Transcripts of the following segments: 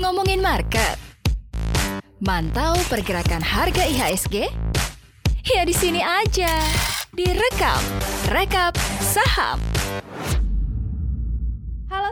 Ngomongin market. Mantau pergerakan harga IHSG? Ya di sini aja. Direkap, rekap saham.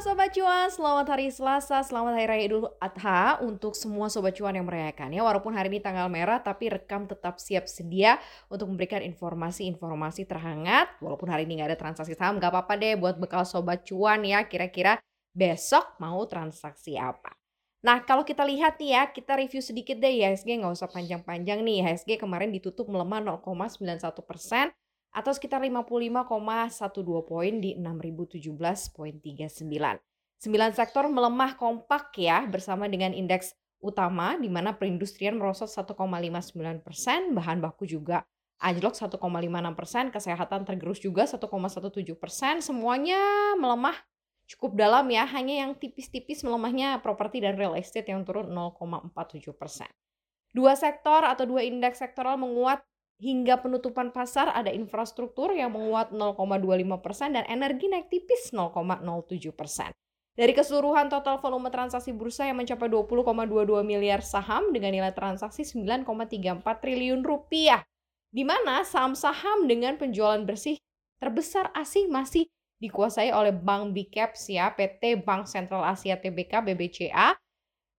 Sobat Cuan, selamat hari Selasa, selamat Hari Raya Idul Adha untuk semua Sobat Cuan yang merayakan ya. Walaupun hari ini tanggal merah, tapi rekam tetap siap sedia untuk memberikan informasi-informasi terhangat. Walaupun hari ini nggak ada transaksi saham, nggak apa-apa deh buat bekal Sobat Cuan ya. Kira-kira besok mau transaksi apa. Nah, kalau kita lihat nih ya, kita review sedikit deh IHSG nggak usah panjang-panjang nih. IHSG kemarin ditutup melemah 0,91 persen atau sekitar 55,12 poin di 6017.39. Sembilan sektor melemah kompak ya bersama dengan indeks utama di mana perindustrian merosot 1,59 persen, bahan baku juga anjlok 1,56 persen, kesehatan tergerus juga 1,17 persen, semuanya melemah cukup dalam ya, hanya yang tipis-tipis melemahnya properti dan real estate yang turun 0,47 persen. Dua sektor atau dua indeks sektoral menguat hingga penutupan pasar ada infrastruktur yang menguat 0,25 persen dan energi naik tipis 0,07 persen. Dari keseluruhan total volume transaksi bursa yang mencapai 20,22 miliar saham dengan nilai transaksi 9,34 triliun rupiah. Di mana saham-saham dengan penjualan bersih terbesar asing masih dikuasai oleh Bank BCAPS ya, PT Bank Sentral Asia Tbk BBCA.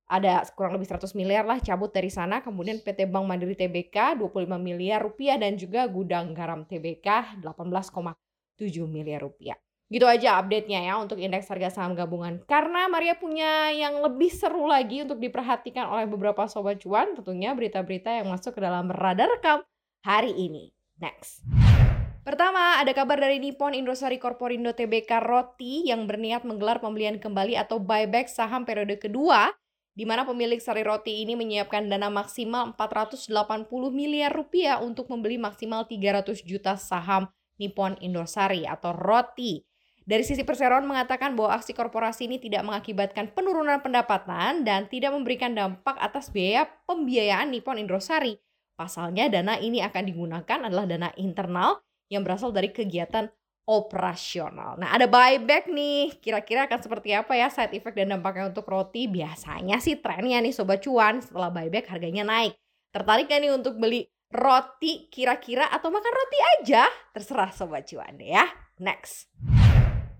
Ada kurang lebih 100 miliar lah cabut dari sana. Kemudian PT Bank Mandiri Tbk 25 miliar rupiah dan juga Gudang Garam Tbk 18,7 miliar rupiah. Gitu aja update-nya ya untuk indeks harga saham gabungan. Karena Maria punya yang lebih seru lagi untuk diperhatikan oleh beberapa sobat cuan, tentunya berita-berita yang masuk ke dalam radar rekam hari ini. Next. Pertama, ada kabar dari Nippon Indosari Corporindo Tbk Roti yang berniat menggelar pembelian kembali atau buyback saham periode kedua, di mana pemilik Sari Roti ini menyiapkan dana maksimal 480 miliar rupiah untuk membeli maksimal 300 juta saham Nippon Indosari atau Roti. Dari sisi Perseroan mengatakan bahwa aksi korporasi ini tidak mengakibatkan penurunan pendapatan dan tidak memberikan dampak atas biaya pembiayaan Nippon Indosari. Pasalnya dana ini akan digunakan adalah dana internal yang berasal dari kegiatan operasional. Nah, ada buyback nih. Kira-kira akan seperti apa ya side effect dan dampaknya untuk roti? Biasanya sih trennya nih sobat cuan setelah buyback harganya naik. Tertarik gak nih untuk beli roti kira-kira atau makan roti aja? Terserah sobat cuan deh ya. Next.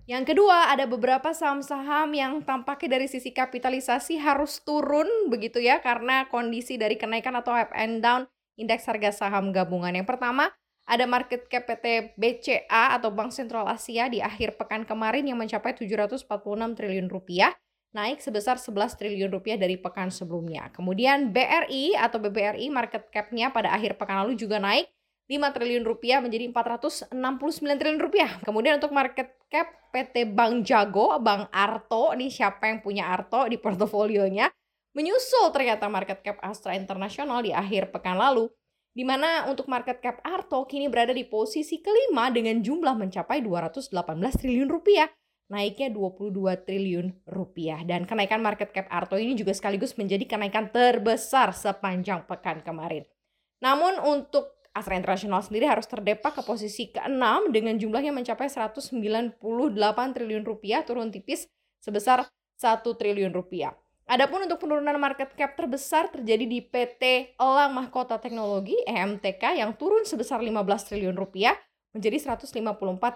Yang kedua, ada beberapa saham-saham yang tampaknya dari sisi kapitalisasi harus turun begitu ya karena kondisi dari kenaikan atau up and down indeks harga saham gabungan. Yang pertama, ada market cap PT BCA atau Bank Sentral Asia di akhir pekan kemarin yang mencapai 746 triliun rupiah, naik sebesar 11 triliun rupiah dari pekan sebelumnya. Kemudian BRI atau BBRI market cap-nya pada akhir pekan lalu juga naik 5 triliun rupiah menjadi 469 triliun rupiah. Kemudian untuk market cap PT Bank Jago, Bank Arto, ini siapa yang punya Arto di portofolionya, menyusul ternyata market cap Astra Internasional di akhir pekan lalu di mana untuk market cap Arto kini berada di posisi kelima dengan jumlah mencapai 218 triliun rupiah, naiknya 22 triliun rupiah. Dan kenaikan market cap Arto ini juga sekaligus menjadi kenaikan terbesar sepanjang pekan kemarin. Namun untuk Astra International sendiri harus terdepak ke posisi ke-6 dengan jumlahnya mencapai 198 triliun rupiah, turun tipis sebesar 1 triliun rupiah. Adapun untuk penurunan market cap terbesar terjadi di PT Elang Mahkota Teknologi EMTK yang turun sebesar 15 triliun rupiah menjadi 154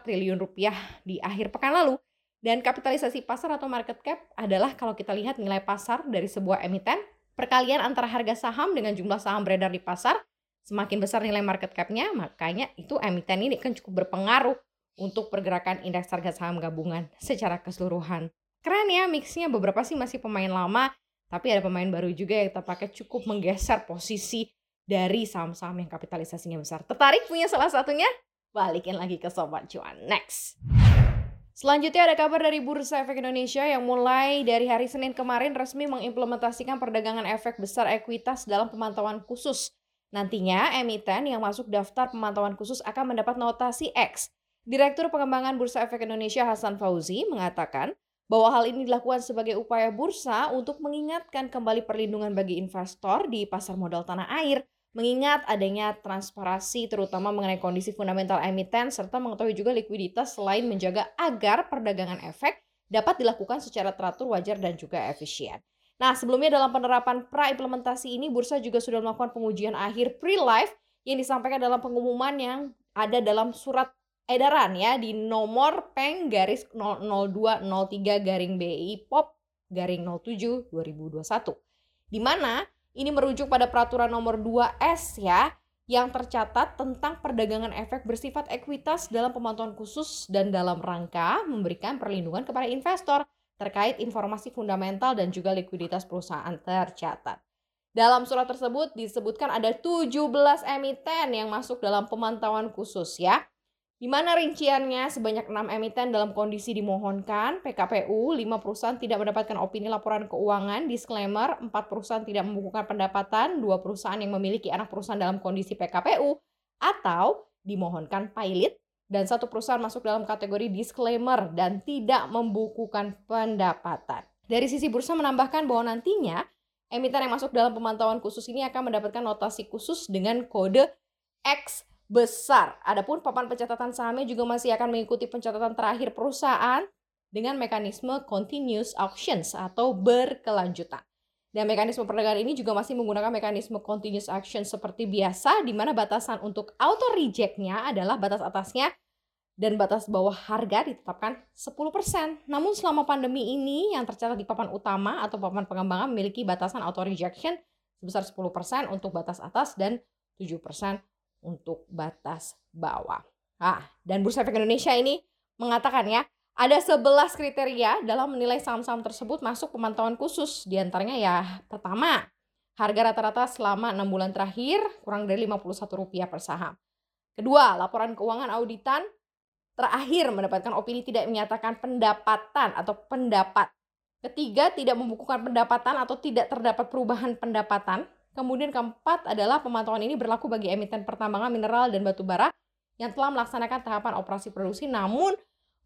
triliun rupiah di akhir pekan lalu. Dan kapitalisasi pasar atau market cap adalah kalau kita lihat nilai pasar dari sebuah emiten, perkalian antara harga saham dengan jumlah saham beredar di pasar, semakin besar nilai market cap-nya, makanya itu emiten ini kan cukup berpengaruh untuk pergerakan indeks harga saham gabungan secara keseluruhan. Keren ya mixnya, beberapa sih masih pemain lama, tapi ada pemain baru juga yang pakai cukup menggeser posisi dari saham-saham yang kapitalisasinya besar. Tertarik punya salah satunya? Balikin lagi ke Sobat Cuan. Next. Selanjutnya ada kabar dari Bursa Efek Indonesia yang mulai dari hari Senin kemarin resmi mengimplementasikan perdagangan efek besar ekuitas dalam pemantauan khusus. Nantinya emiten yang masuk daftar pemantauan khusus akan mendapat notasi X. Direktur Pengembangan Bursa Efek Indonesia Hasan Fauzi mengatakan bahwa hal ini dilakukan sebagai upaya bursa untuk mengingatkan kembali perlindungan bagi investor di pasar modal tanah air, mengingat adanya transparansi terutama mengenai kondisi fundamental emiten serta mengetahui juga likuiditas selain menjaga agar perdagangan efek dapat dilakukan secara teratur, wajar, dan juga efisien. Nah, sebelumnya dalam penerapan pra-implementasi ini, Bursa juga sudah melakukan pengujian akhir pre-live yang disampaikan dalam pengumuman yang ada dalam surat edaran ya di nomor peng garis 0203 garing BI POP garing 07 2021. Di mana ini merujuk pada peraturan nomor 2S ya yang tercatat tentang perdagangan efek bersifat ekuitas dalam pemantauan khusus dan dalam rangka memberikan perlindungan kepada investor terkait informasi fundamental dan juga likuiditas perusahaan tercatat. Dalam surat tersebut disebutkan ada 17 emiten yang masuk dalam pemantauan khusus ya. Di mana rinciannya? Sebanyak 6 emiten dalam kondisi dimohonkan, PKPU, 5 perusahaan tidak mendapatkan opini laporan keuangan, disclaimer, 4 perusahaan tidak membukukan pendapatan, 2 perusahaan yang memiliki anak perusahaan dalam kondisi PKPU, atau dimohonkan pilot, dan satu perusahaan masuk dalam kategori disclaimer dan tidak membukukan pendapatan. Dari sisi bursa menambahkan bahwa nantinya emiten yang masuk dalam pemantauan khusus ini akan mendapatkan notasi khusus dengan kode X besar. Adapun papan pencatatan sahamnya juga masih akan mengikuti pencatatan terakhir perusahaan dengan mekanisme continuous auctions atau berkelanjutan. Dan mekanisme perdagangan ini juga masih menggunakan mekanisme continuous auction seperti biasa di mana batasan untuk auto rejectnya adalah batas atasnya dan batas bawah harga ditetapkan 10%. Namun selama pandemi ini yang tercatat di papan utama atau papan pengembangan memiliki batasan auto rejection sebesar 10% untuk batas atas dan 7% untuk batas bawah. Ah, dan Bursa Efek Indonesia ini mengatakan ya, ada 11 kriteria dalam menilai saham-saham tersebut masuk pemantauan khusus. Di antaranya ya, pertama, harga rata-rata selama 6 bulan terakhir kurang dari Rp51 per saham. Kedua, laporan keuangan auditan terakhir mendapatkan opini tidak menyatakan pendapatan atau pendapat. Ketiga, tidak membukukan pendapatan atau tidak terdapat perubahan pendapatan. Kemudian keempat adalah pemantauan ini berlaku bagi emiten pertambangan mineral dan batu bara yang telah melaksanakan tahapan operasi produksi namun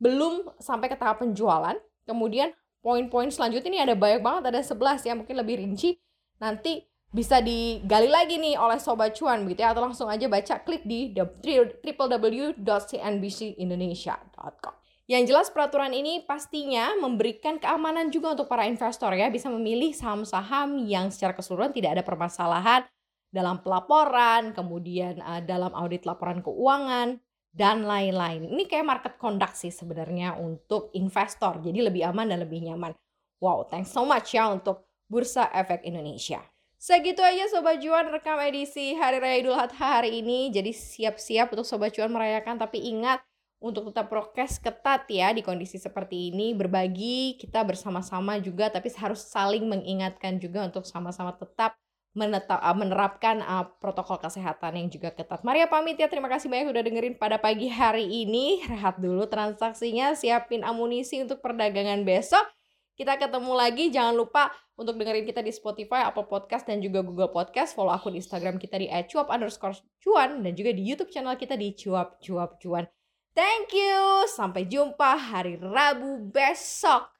belum sampai ke tahap penjualan. Kemudian poin-poin selanjutnya ini ada banyak banget, ada 11 ya mungkin lebih rinci. Nanti bisa digali lagi nih oleh Sobat Cuan begitu ya atau langsung aja baca klik di www.cnbcindonesia.com. Yang jelas peraturan ini pastinya memberikan keamanan juga untuk para investor ya, bisa memilih saham-saham yang secara keseluruhan tidak ada permasalahan dalam pelaporan, kemudian uh, dalam audit laporan keuangan dan lain-lain. Ini kayak market conduct sih sebenarnya untuk investor. Jadi lebih aman dan lebih nyaman. Wow, thanks so much ya untuk Bursa Efek Indonesia. Segitu aja Sobat Cuan rekam edisi Hari Raya Idul Adha hari ini. Jadi siap-siap untuk Sobat Cuan merayakan tapi ingat untuk tetap prokes ketat ya di kondisi seperti ini berbagi kita bersama-sama juga tapi harus saling mengingatkan juga untuk sama-sama tetap menetap, uh, menerapkan uh, protokol kesehatan yang juga ketat. Maria pamit ya, terima kasih banyak udah dengerin pada pagi hari ini. Rehat dulu transaksinya, siapin amunisi untuk perdagangan besok. Kita ketemu lagi, jangan lupa untuk dengerin kita di Spotify, Apple Podcast, dan juga Google Podcast. Follow akun Instagram kita di @cuap underscore cuan, dan juga di YouTube channel kita di cuap cuap cuan. Thank you. Sampai jumpa hari Rabu besok.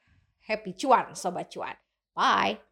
Happy cuan, sobat cuan. Bye.